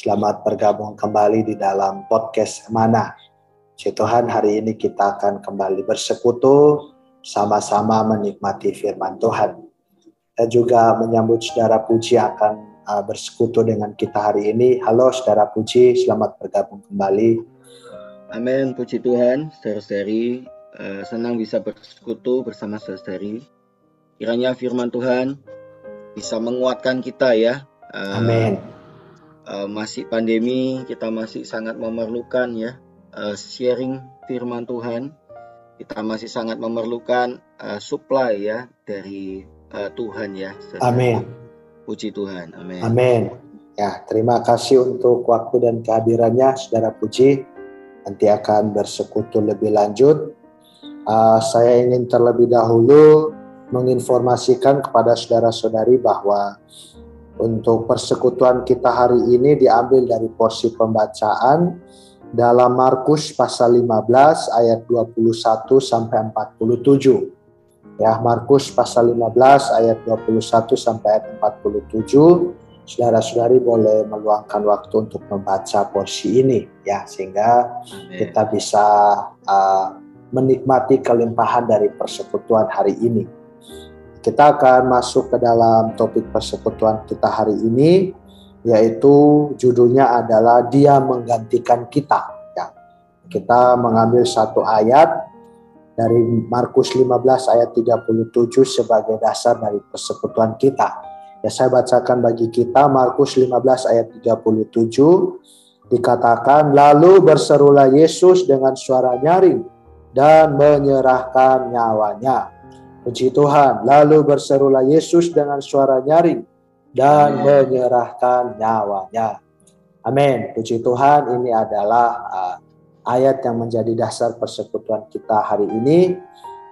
Selamat bergabung kembali di dalam podcast Mana. Puji Tuhan, hari ini kita akan kembali bersekutu, sama-sama menikmati firman Tuhan. Dan juga menyambut saudara Puji akan uh, bersekutu dengan kita hari ini. Halo saudara Puji, selamat bergabung kembali. Amin, puji Tuhan, saudara-saudari. Uh, senang bisa bersekutu bersama saudara-saudari. Kiranya firman Tuhan bisa menguatkan kita ya. Uh, Amin uh, masih pandemi kita masih sangat memerlukan ya uh, sharing firman Tuhan. Kita masih sangat memerlukan uh, supply ya dari uh, Tuhan ya. Amin. Puji Tuhan Amin. Amin. Ya terima kasih untuk waktu dan kehadirannya saudara Puji. Nanti akan bersekutu lebih lanjut. Uh, saya ingin terlebih dahulu menginformasikan kepada saudara-saudari bahwa untuk persekutuan kita hari ini diambil dari porsi pembacaan dalam Markus pasal 15 ayat 21 sampai 47. Ya, Markus pasal 15 ayat 21 sampai ayat 47. Saudara-saudari boleh meluangkan waktu untuk membaca porsi ini ya sehingga kita bisa uh, menikmati kelimpahan dari persekutuan hari ini. Kita akan masuk ke dalam topik persekutuan kita hari ini, yaitu judulnya adalah Dia menggantikan kita. Ya. Kita mengambil satu ayat dari Markus 15 ayat 37 sebagai dasar dari persekutuan kita. Ya saya bacakan bagi kita Markus 15 ayat 37 dikatakan lalu berserulah Yesus dengan suara nyaring dan menyerahkan nyawanya. Puji Tuhan. Lalu berserulah Yesus dengan suara nyaring dan Amen. menyerahkan nyawanya. Amin. Puji Tuhan, ini adalah uh, ayat yang menjadi dasar persekutuan kita hari ini.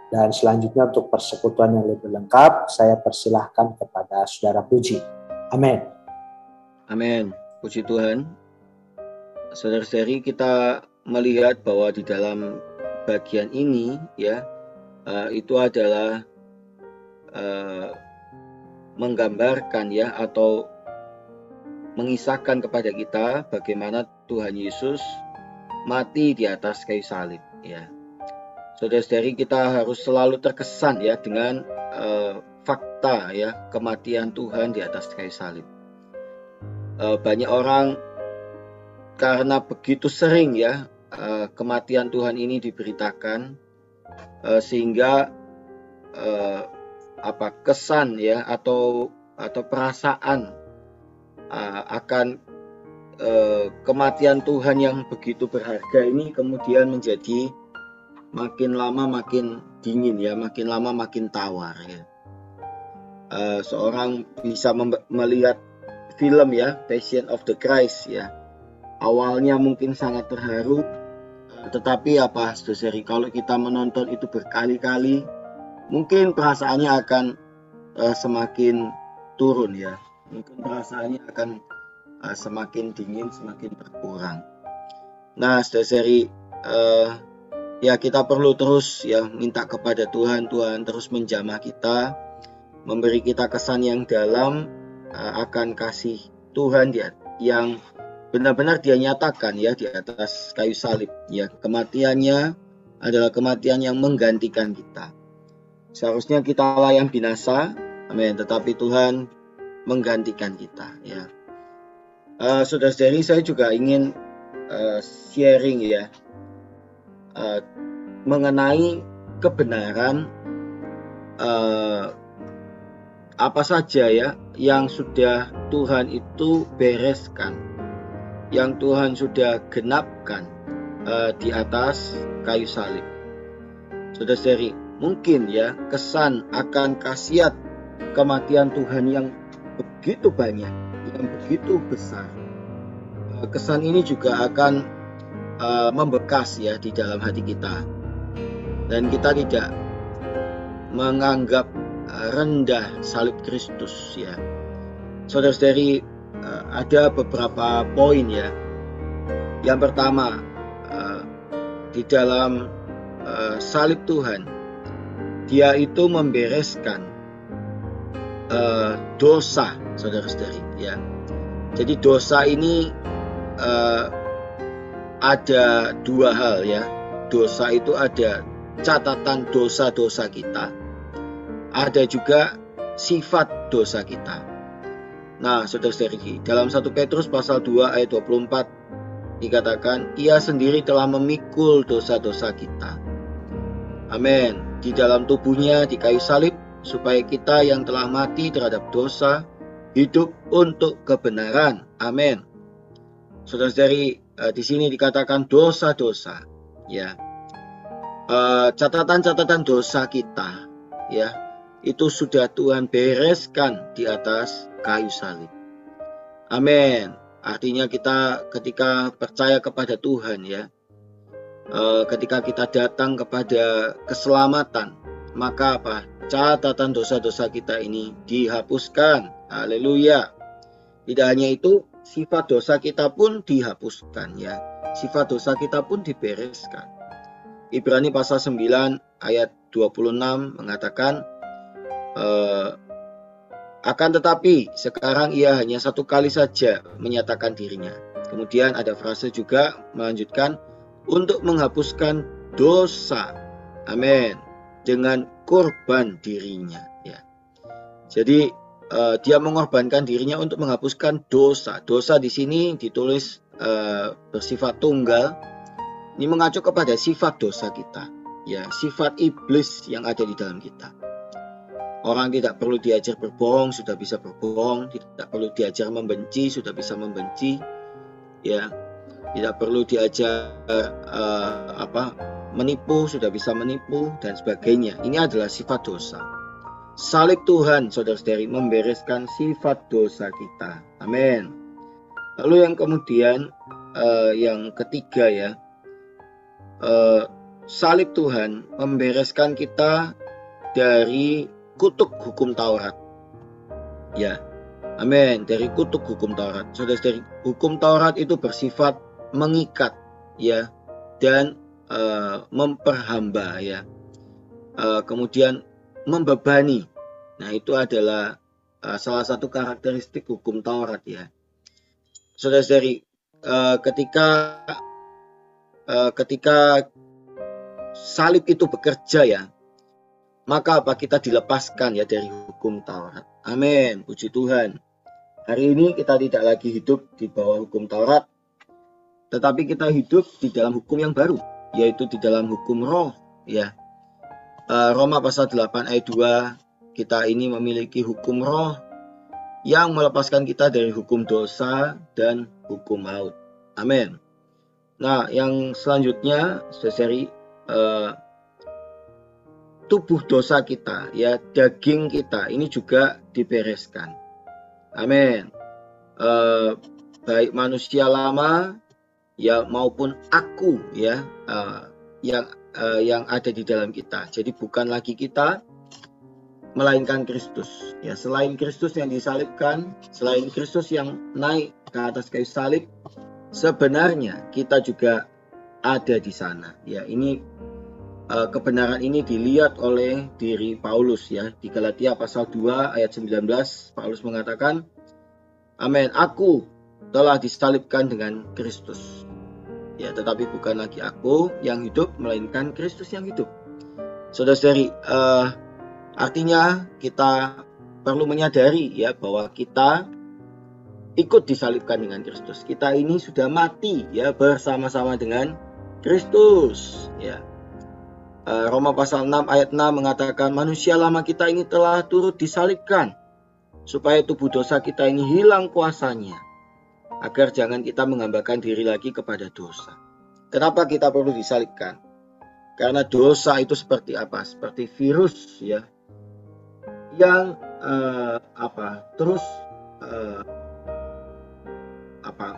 Dan selanjutnya untuk persekutuan yang lebih lengkap, saya persilahkan kepada Saudara Puji. Amin. Amin. Puji Tuhan. Saudara-saudari kita melihat bahwa di dalam bagian ini ya uh, itu adalah uh, menggambarkan ya atau mengisahkan kepada kita bagaimana Tuhan Yesus mati di atas kayu salib ya. Saudara-saudari kita harus selalu terkesan ya dengan uh, fakta ya kematian Tuhan di atas kayu salib. Uh, banyak orang karena begitu sering ya uh, kematian Tuhan ini diberitakan uh, sehingga uh, apa kesan ya atau atau perasaan uh, akan uh, kematian Tuhan yang begitu berharga ini kemudian menjadi makin lama makin dingin ya makin lama makin tawar ya. Uh, seorang bisa melihat film ya Passion of the Christ ya. Awalnya mungkin sangat terharu tetapi apa saudari kalau kita menonton itu berkali-kali mungkin perasaannya akan uh, semakin turun ya. Mungkin perasaannya akan uh, semakin dingin semakin berkurang. Nah saudari uh, ya kita perlu terus ya minta kepada Tuhan. Tuhan terus menjamah kita memberi kita kesan yang dalam uh, akan kasih Tuhan ya yang benar-benar dia nyatakan ya di atas kayu salib. Ya kematiannya adalah kematian yang menggantikan kita. Seharusnya kita lah yang binasa amin. Tetapi Tuhan menggantikan kita ya. Uh, saudara-saudari saya juga ingin uh, sharing ya uh, mengenai kebenaran uh, apa saja ya yang sudah Tuhan itu bereskan yang Tuhan sudah genapkan uh, di atas kayu salib. Saudara-saudari, mungkin ya kesan akan kasiat kematian Tuhan yang begitu banyak, yang begitu besar. kesan ini juga akan uh, membekas ya di dalam hati kita dan kita tidak menganggap rendah salib Kristus ya. Saudara-saudari uh, ada beberapa poin ya. Yang pertama uh, di dalam uh, salib Tuhan dia itu membereskan uh, dosa saudara-saudari ya. Jadi dosa ini uh, ada dua hal ya. Dosa itu ada catatan dosa-dosa kita. Ada juga sifat dosa kita. Nah, saudara-saudari, dalam 1 Petrus pasal 2 ayat 24 dikatakan, ia sendiri telah memikul dosa-dosa kita. Amin. Di dalam tubuhnya di kayu salib, supaya kita yang telah mati terhadap dosa, hidup untuk kebenaran. Amin. Saudara-saudari, uh, di sini dikatakan dosa-dosa, ya. Uh, catatan-catatan dosa kita, ya, itu sudah Tuhan bereskan di atas kayu salib. Amin. Artinya kita ketika percaya kepada Tuhan, ya, uh, ketika kita datang kepada keselamatan, maka apa? Catatan dosa-dosa kita ini dihapuskan. Haleluya. Tidak hanya itu, sifat dosa kita pun dihapuskan ya. Sifat dosa kita pun dibereskan. Ibrani pasal 9 ayat 26 mengatakan eh, akan tetapi sekarang ia hanya satu kali saja menyatakan dirinya. Kemudian ada frase juga melanjutkan untuk menghapuskan dosa. Amin. Dengan korban dirinya ya. Jadi uh, dia mengorbankan dirinya untuk menghapuskan dosa. Dosa di sini ditulis uh, bersifat tunggal. Ini mengacu kepada sifat dosa kita, ya, sifat iblis yang ada di dalam kita. Orang tidak perlu diajar berbohong, sudah bisa berbohong, tidak perlu diajar membenci, sudah bisa membenci. Ya, tidak perlu diajar uh, apa menipu, sudah bisa menipu dan sebagainya. Ini adalah sifat dosa. Salib Tuhan, saudara-saudari, membereskan sifat dosa kita. Amin. Lalu yang kemudian, uh, yang ketiga ya, uh, salib Tuhan membereskan kita dari kutuk hukum Taurat. Ya, amin. Dari kutuk hukum Taurat. Saudara-saudari, hukum Taurat itu bersifat mengikat, ya, dan uh, memperhamba, ya. Uh, kemudian membebani. Nah, itu adalah uh, salah satu karakteristik hukum Taurat ya. Saudara-saudari, uh, ketika uh, ketika salib itu bekerja ya, maka apa kita dilepaskan ya dari hukum Taurat. Amin. Puji Tuhan. Hari ini kita tidak lagi hidup di bawah hukum Taurat, tetapi kita hidup di dalam hukum yang baru, yaitu di dalam hukum roh ya Eh, Roma pasal 8 ayat 2 kita ini memiliki hukum roh yang melepaskan kita dari hukum dosa dan hukum maut. Amin. Nah, yang selanjutnya, seseri uh, tubuh dosa kita, ya daging kita ini juga dibereskan. Amin. Uh, baik manusia lama ya maupun aku ya uh, yang uh, yang ada di dalam kita. Jadi bukan lagi kita melainkan Kristus. Ya, selain Kristus yang disalibkan, selain Kristus yang naik ke atas kayu salib, sebenarnya kita juga ada di sana. Ya, ini kebenaran ini dilihat oleh diri Paulus ya di Galatia pasal 2 ayat 19 Paulus mengatakan Amin aku telah disalibkan dengan Kristus Ya, tetapi bukan lagi aku yang hidup, melainkan Kristus yang hidup. Saudara-saudari, uh, artinya kita perlu menyadari ya bahwa kita ikut disalibkan dengan Kristus. Kita ini sudah mati ya bersama-sama dengan Kristus. Ya. Uh, Roma pasal 6 ayat 6 mengatakan manusia lama kita ini telah turut disalibkan supaya tubuh dosa kita ini hilang kuasanya agar jangan kita menghambakan diri lagi kepada dosa. Kenapa kita perlu disalibkan? Karena dosa itu seperti apa? Seperti virus ya, yang uh, apa? Terus uh, apa?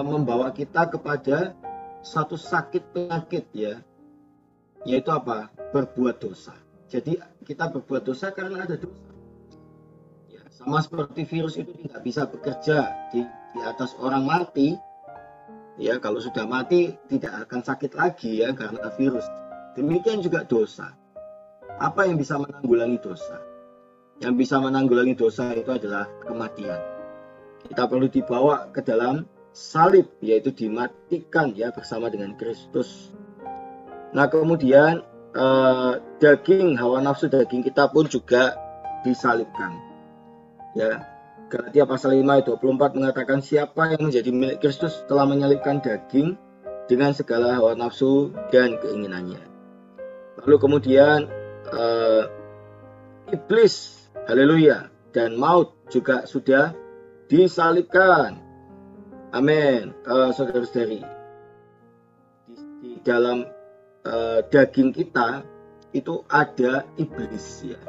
membawa kita kepada satu sakit penyakit ya yaitu apa? Berbuat dosa. Jadi kita berbuat dosa karena ada dosa. Ya, sama seperti virus itu tidak bisa bekerja di, di atas orang mati ya kalau sudah mati tidak akan sakit lagi ya karena virus. Demikian juga dosa. Apa yang bisa menanggulangi dosa? Yang bisa menanggulangi dosa itu adalah kematian. Kita perlu dibawa ke dalam salib yaitu dimatikan ya bersama dengan Kristus. Nah kemudian eh, daging hawa nafsu daging kita pun juga disalibkan. Ya Galatia pasal 5 ayat 24 mengatakan siapa yang menjadi milik Kristus telah menyalibkan daging dengan segala hawa nafsu dan keinginannya. Lalu kemudian eh, iblis, haleluya, dan maut juga sudah disalibkan Amin, uh, saudara-saudari. Di, di dalam uh, daging kita itu ada iblis ya.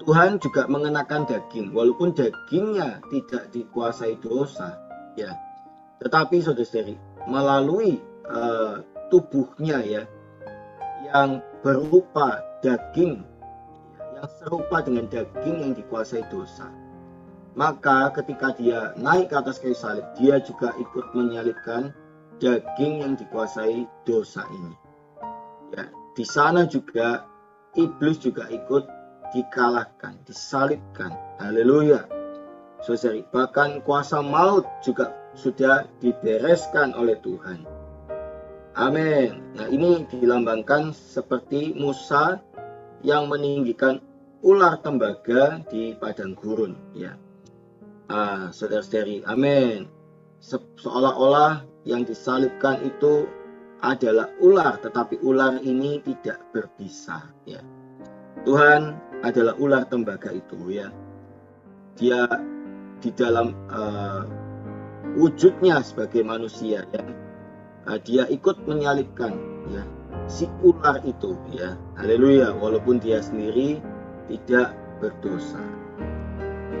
Tuhan juga mengenakan daging, walaupun dagingnya tidak dikuasai dosa, ya. Tetapi saudara-saudari, melalui uh, tubuhnya ya, yang berupa daging, yang serupa dengan daging yang dikuasai dosa maka ketika dia naik ke atas kayu salib, dia juga ikut menyalibkan daging yang dikuasai dosa ini. Ya, di sana juga iblis juga ikut dikalahkan, disalibkan. Haleluya. Saudari, bahkan kuasa maut juga sudah dibereskan oleh Tuhan. Amin. Nah, ini dilambangkan seperti Musa yang meninggikan ular tembaga di padang gurun, ya ah, saudara-saudari. Amin. Se Seolah-olah yang disalibkan itu adalah ular, tetapi ular ini tidak berbisa. Ya. Tuhan adalah ular tembaga itu ya. Dia di dalam uh, wujudnya sebagai manusia ya. Uh, dia ikut menyalibkan ya si ular itu ya. Haleluya, walaupun dia sendiri tidak berdosa.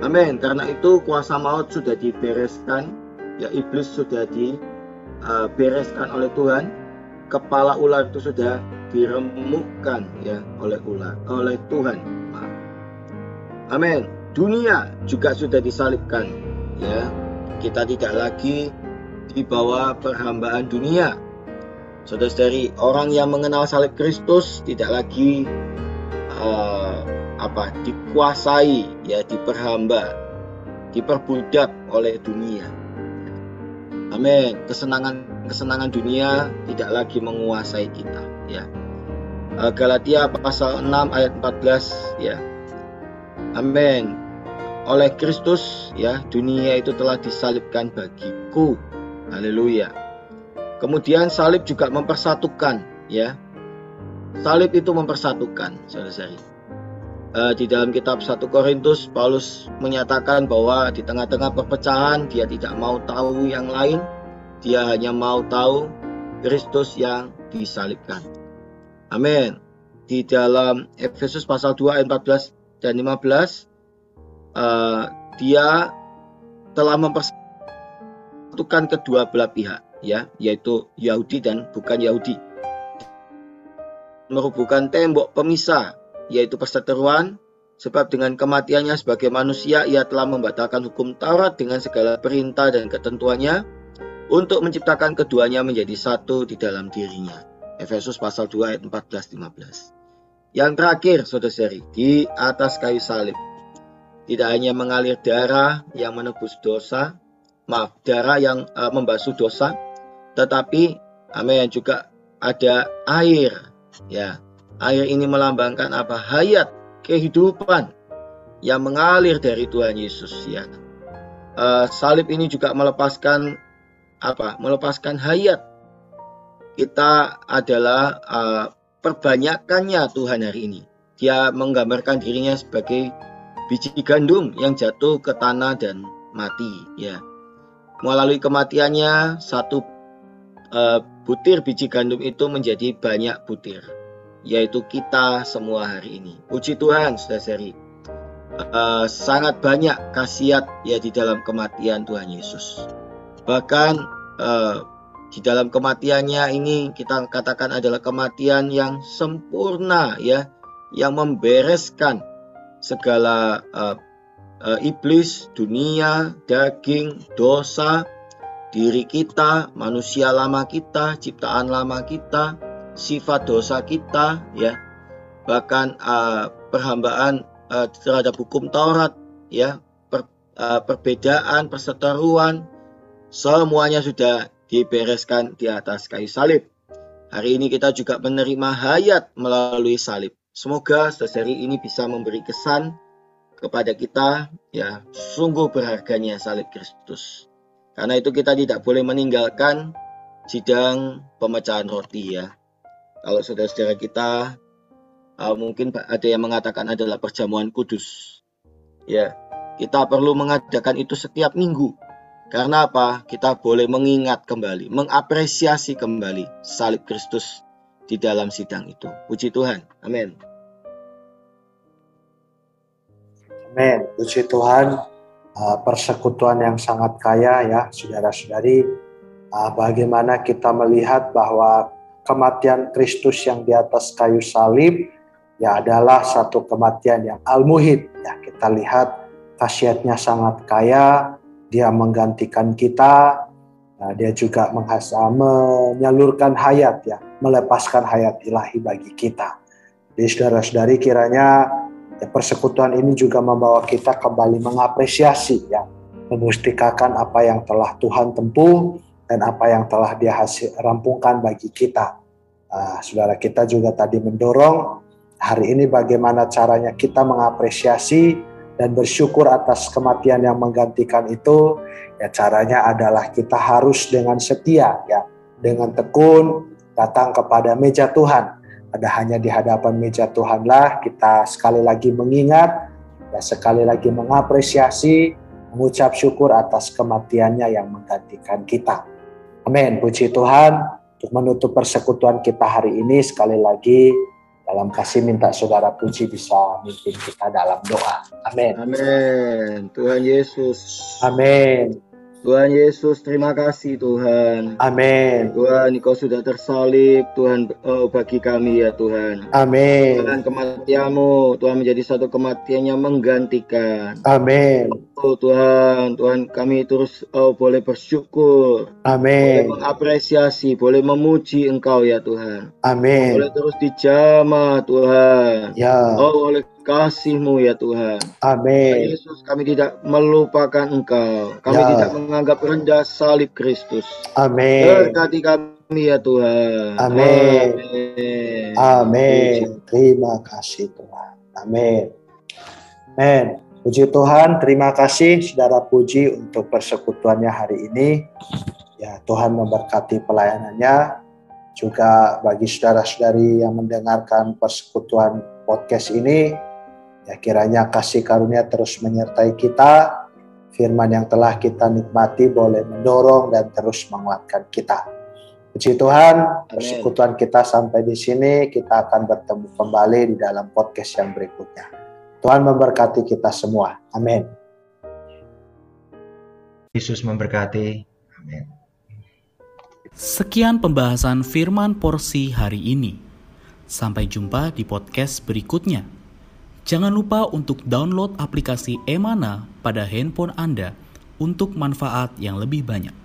Amin. Karena itu kuasa maut sudah dibereskan, ya iblis sudah dibereskan uh, oleh Tuhan. Kepala ular itu sudah diremukkan ya oleh ular, oleh Tuhan. Amin. Dunia juga sudah disalibkan ya. Kita tidak lagi di bawah perhambaan dunia. Saudara-saudari, orang yang mengenal salib Kristus tidak lagi uh, apa dikuasai ya diperhamba diperbudak oleh dunia amin. Kesenangan kesenangan dunia tidak lagi menguasai kita ya. Eh, Galatia pasal 6 ayat 14 ya. Amin. Oleh Kristus ya dunia itu telah disalibkan bagiku. Haleluya. Kemudian salib juga mempersatukan ya. Salib itu mempersatukan saudara-saudari uh, di dalam kitab 1 Korintus Paulus menyatakan bahwa di tengah-tengah perpecahan dia tidak mau tahu yang lain, dia hanya mau tahu Kristus yang disalibkan. Amin. Di dalam Efesus pasal 2 ayat 14 dan 15 uh, eh, dia telah mempersatukan kedua belah pihak ya, yaitu Yahudi dan bukan Yahudi. Merubuhkan tembok pemisah yaitu perseteruan, sebab dengan kematiannya sebagai manusia ia telah membatalkan hukum Taurat dengan segala perintah dan ketentuannya untuk menciptakan keduanya menjadi satu di dalam dirinya. Efesus pasal 2 ayat 14-15. Yang terakhir, saudara-saudari, di atas kayu salib. Tidak hanya mengalir darah yang menebus dosa, maaf, darah yang uh, membasuh dosa, tetapi amin juga ada air ya Air ini melambangkan apa? Hayat, kehidupan yang mengalir dari Tuhan Yesus ya. Uh, salib ini juga melepaskan apa? Melepaskan hayat. Kita adalah uh, perbanyakannya Tuhan hari ini. Dia menggambarkan dirinya sebagai biji gandum yang jatuh ke tanah dan mati ya. Melalui kematiannya satu uh, butir biji gandum itu menjadi banyak butir yaitu kita semua hari ini. Puji Tuhan, saudara-saudari. Uh, sangat banyak khasiat ya di dalam kematian Tuhan Yesus. Bahkan uh, di dalam kematiannya ini kita katakan adalah kematian yang sempurna ya, yang membereskan segala uh, uh, iblis, dunia, daging, dosa, diri kita, manusia lama kita, ciptaan lama kita, sifat dosa kita ya. Bahkan uh, perhambaan uh, terhadap hukum Taurat ya, per, uh, perbedaan, perseteruan semuanya sudah dibereskan di atas kayu salib. Hari ini kita juga menerima hayat melalui salib. Semoga seri ini bisa memberi kesan kepada kita ya sungguh berharganya salib Kristus. Karena itu kita tidak boleh meninggalkan sidang pemecahan roti ya. Kalau saudara-saudara kita uh, mungkin ada yang mengatakan adalah perjamuan kudus. Ya, kita perlu mengadakan itu setiap minggu karena apa? Kita boleh mengingat kembali, mengapresiasi kembali salib Kristus di dalam sidang itu. Puji Tuhan. Amin. Amin. Puji Tuhan. Uh, persekutuan yang sangat kaya ya, saudara-saudari. Uh, bagaimana kita melihat bahwa kematian Kristus yang di atas kayu salib ya adalah satu kematian yang al-muhid ya kita lihat khasiatnya sangat kaya dia menggantikan kita, nah, dia juga menghasa, menyalurkan hayat ya, melepaskan hayat ilahi bagi kita. Jadi saudara-saudari kiranya ya, persekutuan ini juga membawa kita kembali mengapresiasi ya, membustikakan apa yang telah Tuhan tempuh dan apa yang telah dia hasil, rampungkan bagi kita. Nah, saudara kita juga tadi mendorong hari ini bagaimana caranya kita mengapresiasi dan bersyukur atas kematian yang menggantikan itu. Ya caranya adalah kita harus dengan setia ya dengan tekun datang kepada meja Tuhan. Ada hanya di hadapan meja Tuhanlah kita sekali lagi mengingat dan sekali lagi mengapresiasi mengucap syukur atas kematiannya yang menggantikan kita. Amin. Puji Tuhan untuk menutup persekutuan kita hari ini sekali lagi dalam kasih minta saudara puji bisa mimpin kita dalam doa. Amin. Amin. Tuhan Yesus. Amin. Tuhan Yesus, terima kasih Tuhan. Amin. Tuhan, Engkau sudah tersalib, Tuhan oh, bagi kami ya Tuhan. Amin. Tuhan kematianmu, Tuhan menjadi satu kematian yang menggantikan. Amin. Oh Tuhan, Tuhan kami terus oh, boleh bersyukur. Amin. Boleh mengapresiasi, boleh memuji Engkau ya Tuhan. Amin. Boleh terus dijamah Tuhan. Ya. Oh oleh kasih-Mu ya Tuhan. Amin. Yesus kami tidak melupakan Engkau. Kami ya. tidak menganggap rendah salib Kristus. Amin. Berkati kami ya Tuhan. Amin. Amin. Amin. Terima kasih Tuhan. Amin. Amin. Puji Tuhan, terima kasih saudara puji untuk persekutuannya hari ini. Ya, Tuhan memberkati pelayanannya. Juga bagi saudara-saudari yang mendengarkan persekutuan podcast ini, ya kiranya kasih karunia terus menyertai kita. Firman yang telah kita nikmati boleh mendorong dan terus menguatkan kita. Puji Tuhan, persekutuan kita sampai di sini. Kita akan bertemu kembali di dalam podcast yang berikutnya. Tuhan memberkati kita semua. Amin. Yesus memberkati. Amin. Sekian pembahasan firman porsi hari ini. Sampai jumpa di podcast berikutnya. Jangan lupa untuk download aplikasi Emana pada handphone Anda untuk manfaat yang lebih banyak.